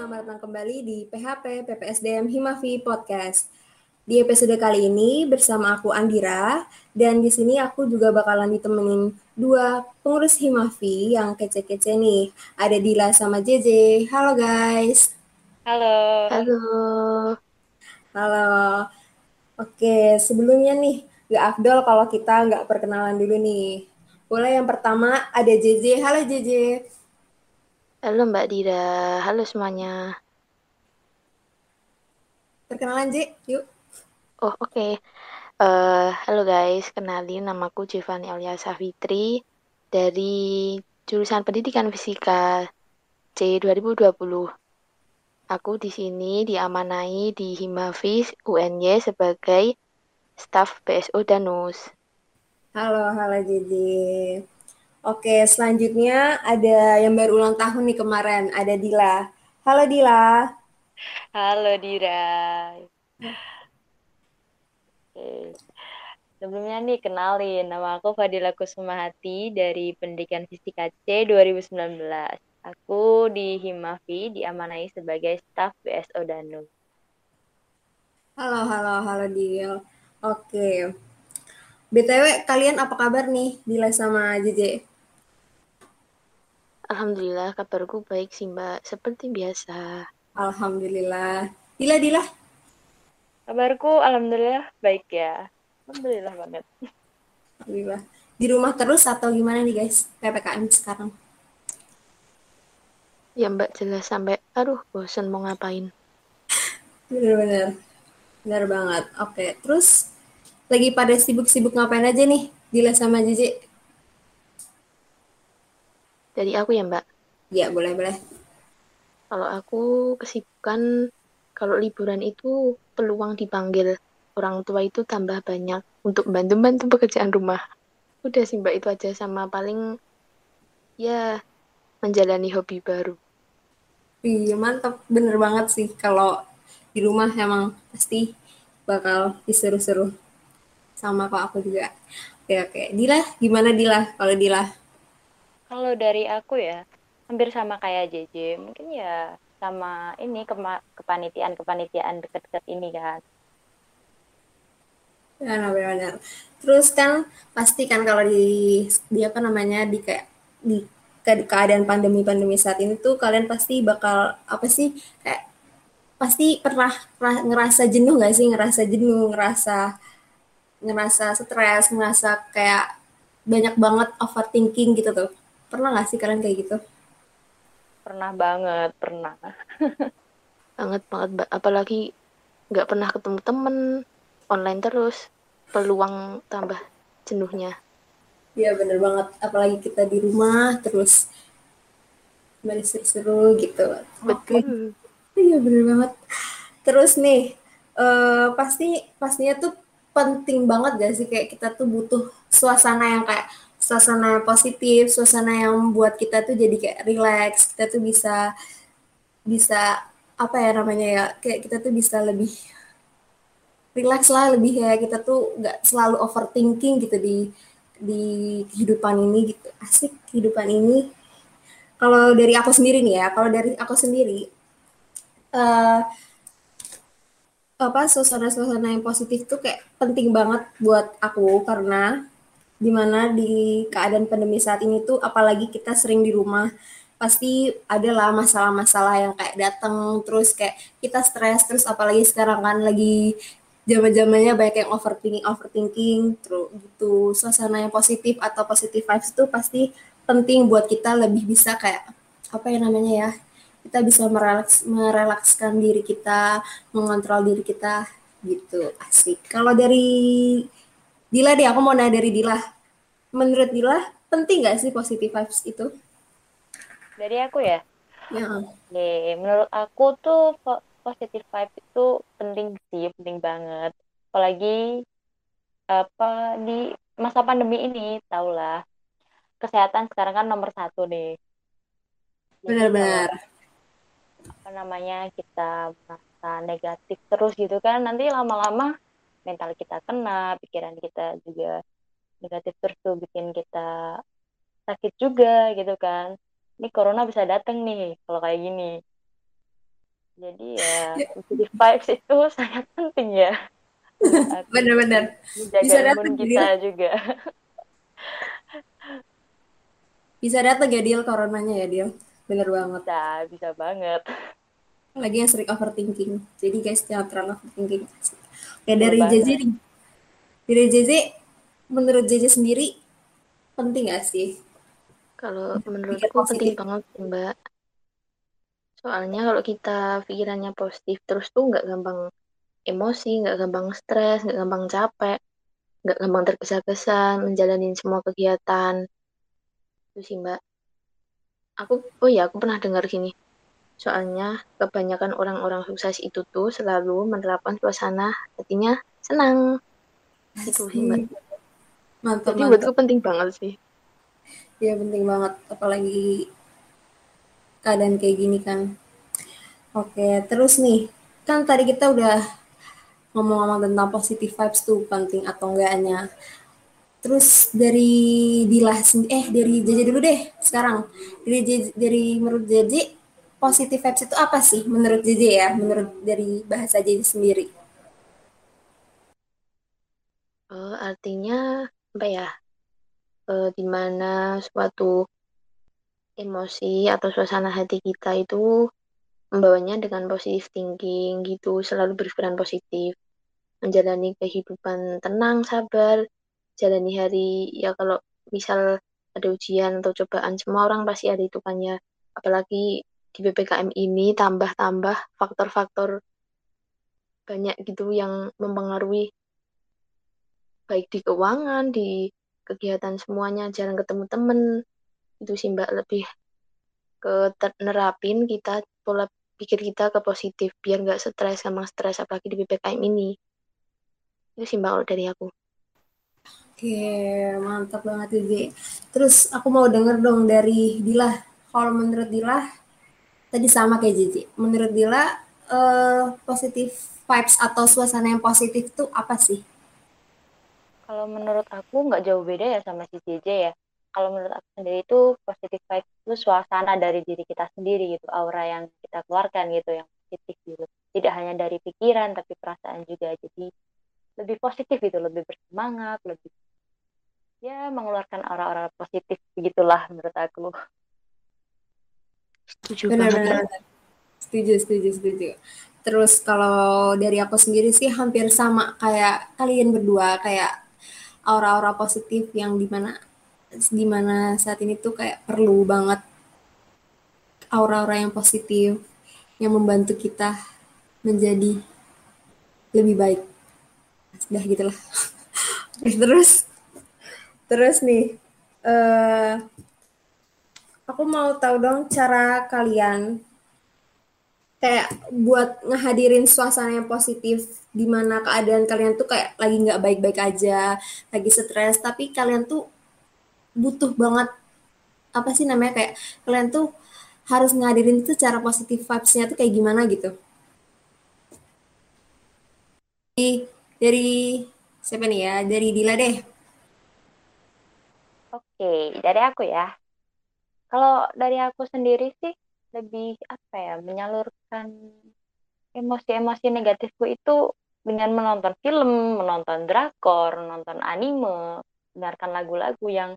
selamat datang kembali di PHP PPSDM Himavi Podcast. Di episode kali ini bersama aku Andira dan di sini aku juga bakalan ditemenin dua pengurus Himavi yang kece-kece nih. Ada Dila sama JJ. Halo guys. Halo. Halo. Halo. Oke, sebelumnya nih gak afdol kalau kita nggak perkenalan dulu nih. Boleh yang pertama ada JJ. Halo JJ. Halo Mbak Dira, halo semuanya. Perkenalan J, yuk. Oh oke. Okay. Uh, halo guys, kenalin namaku Jevani Alia Safitri dari jurusan Pendidikan Fisika C 2020. Aku di sini diamanai di Himavis UNY sebagai staf BSO Danus. Halo, halo JJ. Oke, selanjutnya ada yang baru ulang tahun nih kemarin, ada Dila. Halo Dila. Halo Dira. Oke. Sebelumnya nih kenalin, nama aku Fadila Kusumahati dari Pendidikan Fisika C 2019. Aku di Himavi diamanai sebagai staf BSO Danu. Halo, halo, halo Dil. Oke. BTW, kalian apa kabar nih, Dila sama JJ? Alhamdulillah kabarku baik sih Mbak, seperti biasa. Alhamdulillah. Dila, Dila? Kabarku alhamdulillah baik ya. Alhamdulillah banget. Alhamdulillah. Di rumah terus atau gimana nih guys PPKM sekarang? Ya Mbak jelas sampai aduh bosan mau ngapain. Bener-bener. Bener banget. Oke, terus lagi pada sibuk-sibuk ngapain aja nih Dila sama Jiji? Dari aku ya Mbak? Iya, boleh-boleh. Kalau aku kesibukan, kalau liburan itu peluang dipanggil orang tua itu tambah banyak untuk bantu-bantu pekerjaan rumah. Udah sih Mbak itu aja sama paling ya menjalani hobi baru. Iya mantap, bener banget sih kalau di rumah emang pasti bakal diseru-seru sama kok aku juga. Oke oke, Dila gimana Dila kalau Dila? Kalau dari aku ya, hampir sama kayak JJ. Mungkin ya sama ini kepanitiaan-kepanitiaan deket-deket ini kan. Benar-benar. Terus kan pasti kan kalau di di apa namanya di kayak di keadaan pandemi-pandemi saat ini tuh kalian pasti bakal apa sih kayak pasti pernah, pernah ngerasa jenuh gak sih ngerasa jenuh ngerasa ngerasa stres ngerasa kayak banyak banget overthinking gitu tuh Pernah gak sih kalian kayak gitu? Pernah banget, pernah. banget banget. Apalagi nggak pernah ketemu temen, online terus, peluang tambah jenuhnya. Iya bener banget, apalagi kita di rumah terus seru-seru gitu. Betul. Iya bener banget. Terus nih, uh, pasti pastinya tuh penting banget gak sih kayak kita tuh butuh suasana yang kayak suasana positif, suasana yang membuat kita tuh jadi kayak relax, kita tuh bisa bisa apa ya namanya ya, kayak kita tuh bisa lebih relax lah, lebih ya kita tuh nggak selalu overthinking gitu di di kehidupan ini gitu. Asik kehidupan ini. Kalau dari aku sendiri nih ya, kalau dari aku sendiri uh, apa suasana-suasana yang positif tuh kayak penting banget buat aku karena di mana di keadaan pandemi saat ini tuh apalagi kita sering di rumah pasti adalah masalah-masalah yang kayak datang terus kayak kita stres terus apalagi sekarang kan lagi zaman-zamannya banyak yang overthinking overthinking terus gitu. Suasana yang positif atau positif vibes itu pasti penting buat kita lebih bisa kayak apa ya namanya ya kita bisa merelaks merelakskan diri kita mengontrol diri kita gitu asik. Kalau dari Dila deh, aku mau nanya dari Dila. Menurut Dila, penting gak sih positive vibes itu? Dari aku ya? Ya. Oke, menurut aku tuh positive vibes itu penting sih, penting banget. Apalagi apa di masa pandemi ini, tau lah. Kesehatan sekarang kan nomor satu nih. Benar-benar. Apa namanya kita merasa negatif terus gitu kan, nanti lama-lama mental kita kena, pikiran kita juga negatif terus tuh bikin kita sakit juga gitu kan. Ini corona bisa datang nih kalau kayak gini. jadi ya positive vibes itu sangat penting ya. Bener-bener menjaga Bisa imun datang kita Dil. juga. Bisa datang ya Dil coronanya ya Dil? Bener banget. Bisa bisa banget lagi yang sering overthinking jadi guys jangan terlalu overthinking ya dari. JJ nih dari JJ menurut JJ sendiri penting gak sih Kalau menurutku penting banget sih, Mbak. Soalnya kalau kita pikirannya positif terus tuh nggak gampang emosi, nggak gampang stres, nggak gampang capek, nggak gampang tergesa-gesa menjalani semua kegiatan. Itu sih, Mbak. Aku, oh iya, aku pernah dengar gini. Soalnya kebanyakan orang-orang sukses itu tuh selalu menerapkan suasana hatinya senang. Itu mantap Jadi mantap. buatku penting banget sih. ya penting banget. Apalagi keadaan kayak gini kan. Oke terus nih. Kan tadi kita udah ngomong-ngomong tentang positive vibes tuh penting atau enggaknya. Terus dari Dilah sen- eh dari JJ dulu deh sekarang. Dari JJ, dari menurut JJ positive vibes itu apa sih menurut JJ ya menurut dari bahasa JJ sendiri Eh, artinya apa ya? Eh, di mana suatu emosi atau suasana hati kita itu membawanya dengan positive thinking gitu, selalu berpikiran positif, menjalani kehidupan tenang, sabar, jalani hari ya kalau misal ada ujian atau cobaan semua orang pasti ada itu kan ya. Apalagi di PPKM ini tambah-tambah faktor-faktor banyak gitu yang mempengaruhi baik di keuangan, di kegiatan semuanya, jarang ketemu temen. Itu sih Mbak lebih ke nerapin kita pola pikir kita ke positif biar nggak stres sama stres apalagi di PPKM ini. Itu sih Mbak dari aku. Oke, mantap banget JJ. Terus aku mau denger dong dari Dilah. Kalau menurut Dilah, tadi sama kayak JJ. Menurut Dilah, eh, positive vibes atau suasana yang positif tuh apa sih? kalau menurut aku nggak jauh beda ya sama si JJ ya. Kalau menurut aku sendiri itu positive vibes itu suasana dari diri kita sendiri gitu. Aura yang kita keluarkan gitu yang positif gitu. Tidak hanya dari pikiran tapi perasaan juga. Jadi lebih positif gitu. Lebih bersemangat lebih ya mengeluarkan aura-aura positif begitulah menurut aku Setuju banget Mbak. Benar-benar. Setuju, setuju, setuju. Terus kalau dari aku sendiri sih hampir sama kayak kalian berdua, kayak aura-aura positif yang di mana di mana saat ini tuh kayak perlu banget aura-aura yang positif yang membantu kita menjadi lebih baik. Sudah gitulah. terus terus nih eh aku mau tahu dong cara kalian kayak buat ngehadirin suasana yang positif di mana keadaan kalian tuh kayak lagi nggak baik-baik aja, lagi stres, tapi kalian tuh butuh banget apa sih namanya kayak kalian tuh harus ngadirin tuh cara positif vibes-nya tuh kayak gimana gitu. Dari, dari siapa nih ya? Dari Dila deh. oke dari aku ya kalau dari aku sendiri sih lebih apa ya menyalurkan emosi-emosi negatifku itu dengan menonton film, menonton drakor, menonton anime, dengarkan lagu-lagu yang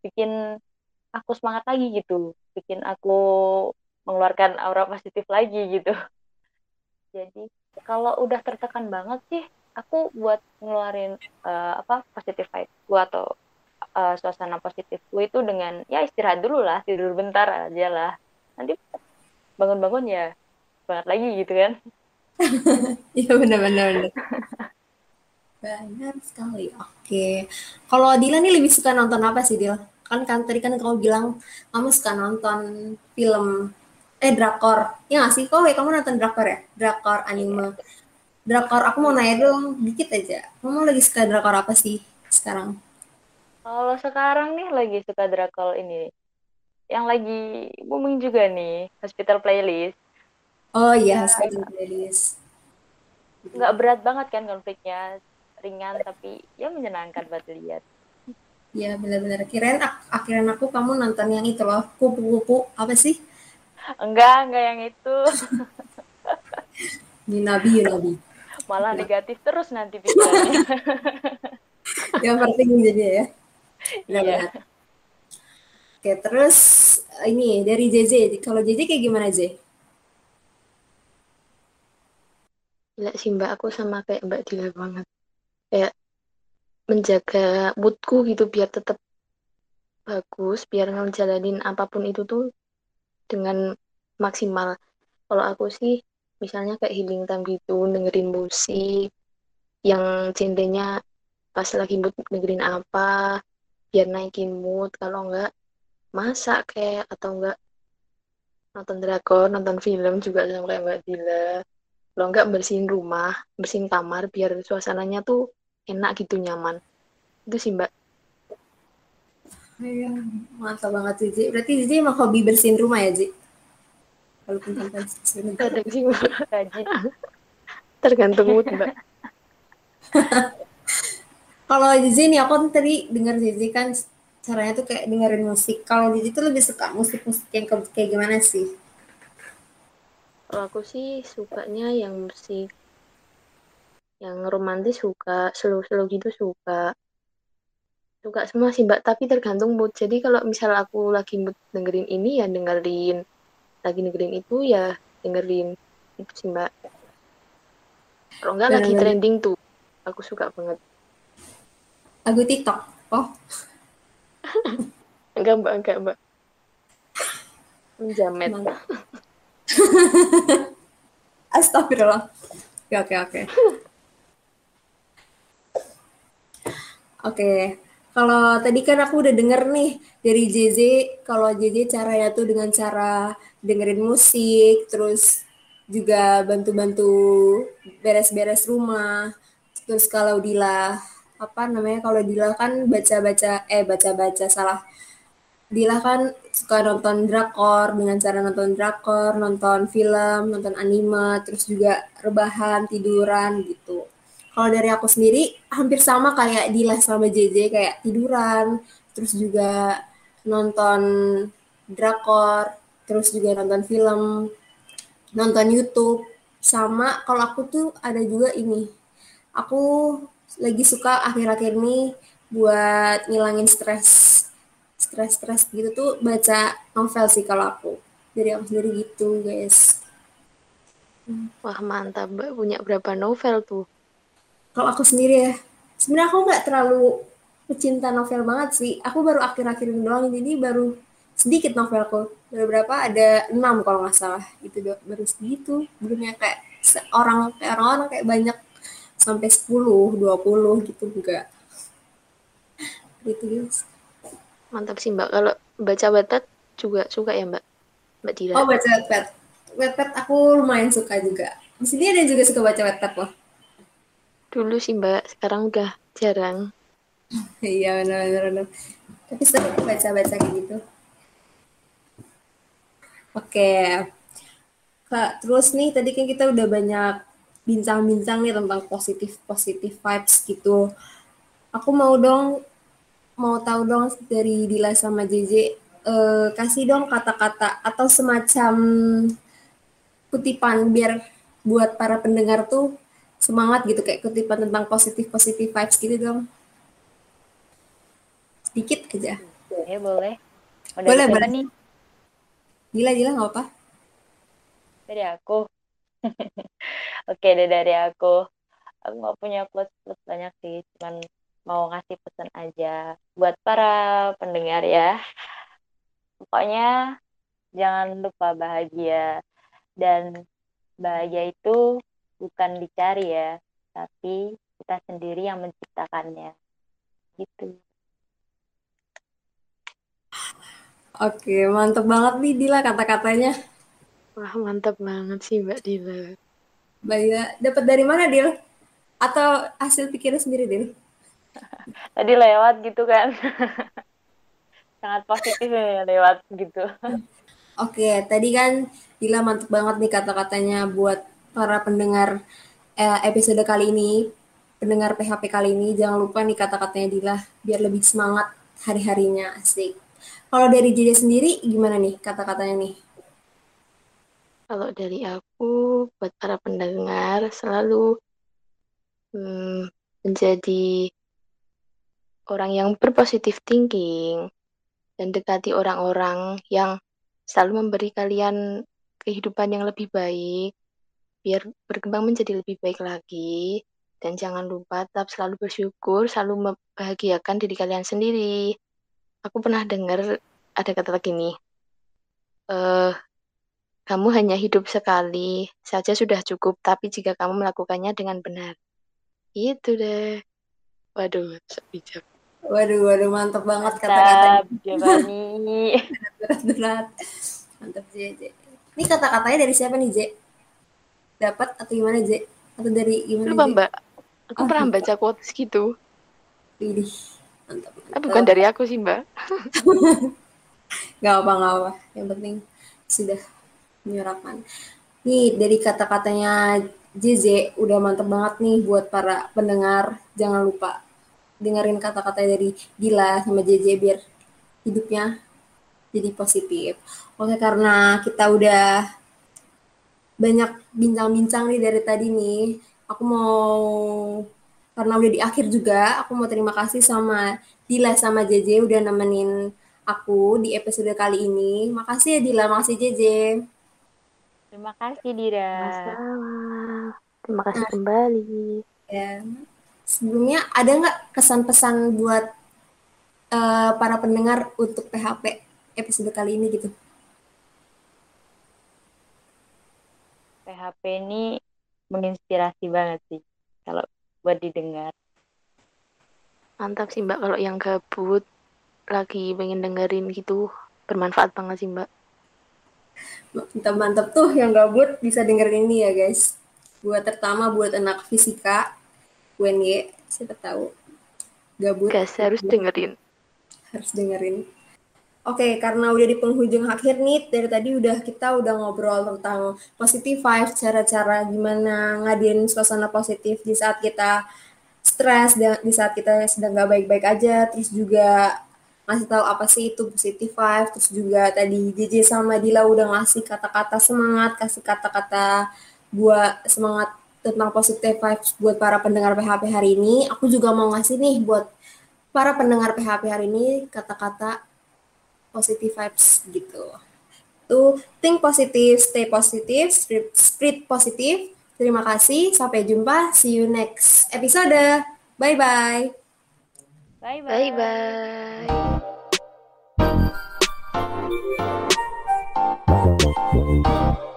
bikin aku semangat lagi gitu, bikin aku mengeluarkan aura positif lagi gitu. Jadi kalau udah tertekan banget sih, aku buat ngeluarin eh, apa positive vibe atau eh, suasana positifku itu dengan ya istirahat dulu lah, tidur bentar aja lah. Nanti bangun-bangun ya banget lagi gitu kan. Iya benar-benar. Benar sekali. Oke. Kalau Dila nih lebih suka nonton apa sih Dila? Kan kan tadi kan kamu bilang kamu suka nonton film eh drakor. Ya nggak sih? Kok kamu nonton drakor ya? Drakor anime. Drakor aku mau nanya dong dikit aja. Kamu lagi suka drakor apa sih sekarang? Kalau sekarang nih lagi suka drakor ini. Yang lagi booming juga nih, Hospital Playlist. Oh iya, Hospital Playlist. Nggak berat banget kan konfliknya, ringan tapi ya menyenangkan buat dilihat. Ya benar-benar. Kirain ak- akhiran aku kamu nonton yang itu loh, kupu-kupu apa sih? Enggak, enggak yang itu. Yunabi, Yunabi. Malah negatif terus nanti pikirannya. Yang penting jadi ya. Iya. Benar-benar. Oke, terus ini dari JJ. Kalau JJ kayak gimana, J? Gila sih Mbak, aku sama kayak Mbak Dila banget. Kayak menjaga moodku gitu biar tetap bagus, biar ngejalanin apa pun itu tuh dengan maksimal. Kalau aku sih misalnya kayak healing time gitu, dengerin musik yang genrenya pas lagi mood dengerin apa, biar naikin mood. Kalau enggak masak kayak atau enggak nonton drakor, nonton film juga sama kayak Mbak Dila kalau enggak bersihin rumah, bersihin kamar biar suasananya tuh enak gitu nyaman. Itu sih Mbak. Iya, mantap banget Cici. Berarti Cici emang hobi bersihin rumah ya, Cici? Walaupun tanpa sebenarnya. Sih. Tergantung mood Mbak. Kalau Cici nih, aku kan tadi dengar Cici kan caranya tuh kayak dengerin musik. Kalau Cici tuh lebih suka musik-musik yang ke- kayak gimana sih? Kalau aku sih sukanya yang musik yang romantis suka, slow-slow gitu suka. Suka semua sih Mbak, tapi tergantung mood. Jadi kalau misal aku lagi mood dengerin ini ya dengerin, lagi dengerin itu ya dengerin. Itu sih Mbak. Kalau enggak lagi trending tuh, aku suka banget. Lagu TikTok. Oh, Enggak Mbak, enggak Mbak. Menjamet. Astagfirullah. Oke, oke, oke. Oke, kalau tadi kan aku udah denger nih dari JJ, kalau JJ caranya tuh dengan cara dengerin musik, terus juga bantu-bantu beres-beres rumah. Terus kalau Dila, apa namanya, kalau Dila kan baca-baca, eh baca-baca salah. Dila kan suka nonton drakor dengan cara nonton drakor, nonton film, nonton anime, terus juga rebahan, tiduran gitu. Kalau dari aku sendiri hampir sama kayak Dila sama JJ kayak tiduran, terus juga nonton drakor, terus juga nonton film, nonton YouTube. Sama kalau aku tuh ada juga ini. Aku lagi suka akhir-akhir ini buat ngilangin stres stres-stres gitu tuh baca novel sih kalau aku. Dari aku sendiri gitu guys. Wah mantap Mbak, punya berapa novel tuh? kalau aku sendiri ya sebenarnya aku nggak terlalu pecinta novel banget sih. Aku baru akhir-akhir ini doang jadi baru sedikit novelku. Baru berapa? Ada enam kalau nggak salah. Itu baru segitu. Belum yang kayak se- orang kayak orang-orang kayak banyak sampai 10, 20 gitu enggak gitu guys Mantap sih Mbak. Kalau baca Wattpad juga suka ya Mbak? Mbak Dila. Oh baca Wattpad. Wattpad aku lumayan suka juga. Di sini ada yang juga suka baca Wattpad loh. Dulu sih Mbak, sekarang udah jarang. Iya benar-benar. Tapi seru baca-baca kayak gitu. Oke. Kak, terus nih tadi kan kita udah banyak bincang-bincang nih tentang positif-positif vibes gitu. Aku mau dong, mau tahu dong dari Dila sama JJ, eh, kasih dong kata-kata atau semacam kutipan biar buat para pendengar tuh semangat gitu kayak kutipan tentang positif-positif vibes gitu dong. Sedikit aja. Boleh, boleh. Dari Boleh, boleh. nih? Gila, gila nggak apa? Dari aku. Oke, deh dari aku. Aku nggak punya plus-plus banyak sih, cuman mau ngasih pesan aja buat para pendengar ya. Pokoknya jangan lupa bahagia dan bahagia itu bukan dicari ya, tapi kita sendiri yang menciptakannya. Gitu. Oke, mantep banget nih Dila kata-katanya. Wah mantap banget sih Mbak Dila. Baya, dapat dari mana Dil? Atau hasil pikirnya sendiri Dil? Tadi lewat gitu kan. Sangat positif ya lewat gitu. Oke, tadi kan Dila mantep banget nih kata-katanya buat para pendengar eh, episode kali ini, pendengar PHP kali ini. Jangan lupa nih kata-katanya Dila biar lebih semangat hari-harinya. Asik. Kalau dari Jeda sendiri gimana nih kata-katanya nih? Kalau dari aku, buat para pendengar, selalu hmm, menjadi orang yang berpositif thinking dan dekati orang-orang yang selalu memberi kalian kehidupan yang lebih baik, biar berkembang menjadi lebih baik lagi. Dan jangan lupa tetap selalu bersyukur, selalu membahagiakan diri kalian sendiri. Aku pernah dengar ada kata gini, uh, kamu hanya hidup sekali saja sudah cukup, tapi jika kamu melakukannya dengan benar. Itu deh. Waduh, bijak. Waduh, waduh, mantap banget kata-kata. Berat-berat. Mantap, JJ. Ini kata-katanya dari siapa nih, J? Dapat atau gimana, J? Atau dari gimana, Lupa, Mbak. Aku oh, pernah baca quotes gitu. Pilih. Mantap, mantap. Ah, bukan dari aku sih, Mbak. gak apa, gak apa. Yang penting sudah menyerapkan. Nih, dari kata-katanya JJ udah mantep banget nih buat para pendengar. Jangan lupa dengerin kata-kata dari Dila sama JJ biar hidupnya jadi positif. Oke, karena kita udah banyak bincang-bincang nih dari tadi nih, aku mau karena udah di akhir juga, aku mau terima kasih sama Dila sama JJ udah nemenin aku di episode kali ini. Makasih ya Dila, makasih JJ. Terima kasih Dira. Terima kasih nah, kembali. Ya. Sebelumnya ada nggak kesan-pesan buat uh, para pendengar untuk PHP episode kali ini gitu? PHP ini menginspirasi banget sih kalau buat didengar. Mantap sih Mbak kalau yang gabut lagi pengen dengerin gitu bermanfaat banget sih Mbak. Mantap-mantap tuh yang gabut bisa dengerin ini ya guys. Buat terutama buat anak fisika UNY siapa tahu gabut. Guys harus dengerin. Harus dengerin. Oke, karena udah di penghujung akhir nih, dari tadi udah kita udah ngobrol tentang positive vibes, cara-cara gimana ngadiin suasana positif di saat kita stres, di saat kita sedang gak baik-baik aja, terus juga ngasih tahu apa sih itu positive vibes, terus juga tadi JJ sama Dila udah ngasih kata-kata semangat, kasih kata-kata buat semangat tentang positive vibes buat para pendengar PHP hari ini. Aku juga mau ngasih nih buat para pendengar PHP hari ini kata-kata positive vibes gitu. To think positive, stay positive, spread positive. Terima kasih, sampai jumpa. See you next episode. Bye-bye. Bye-bye. Bye-bye. Thank you.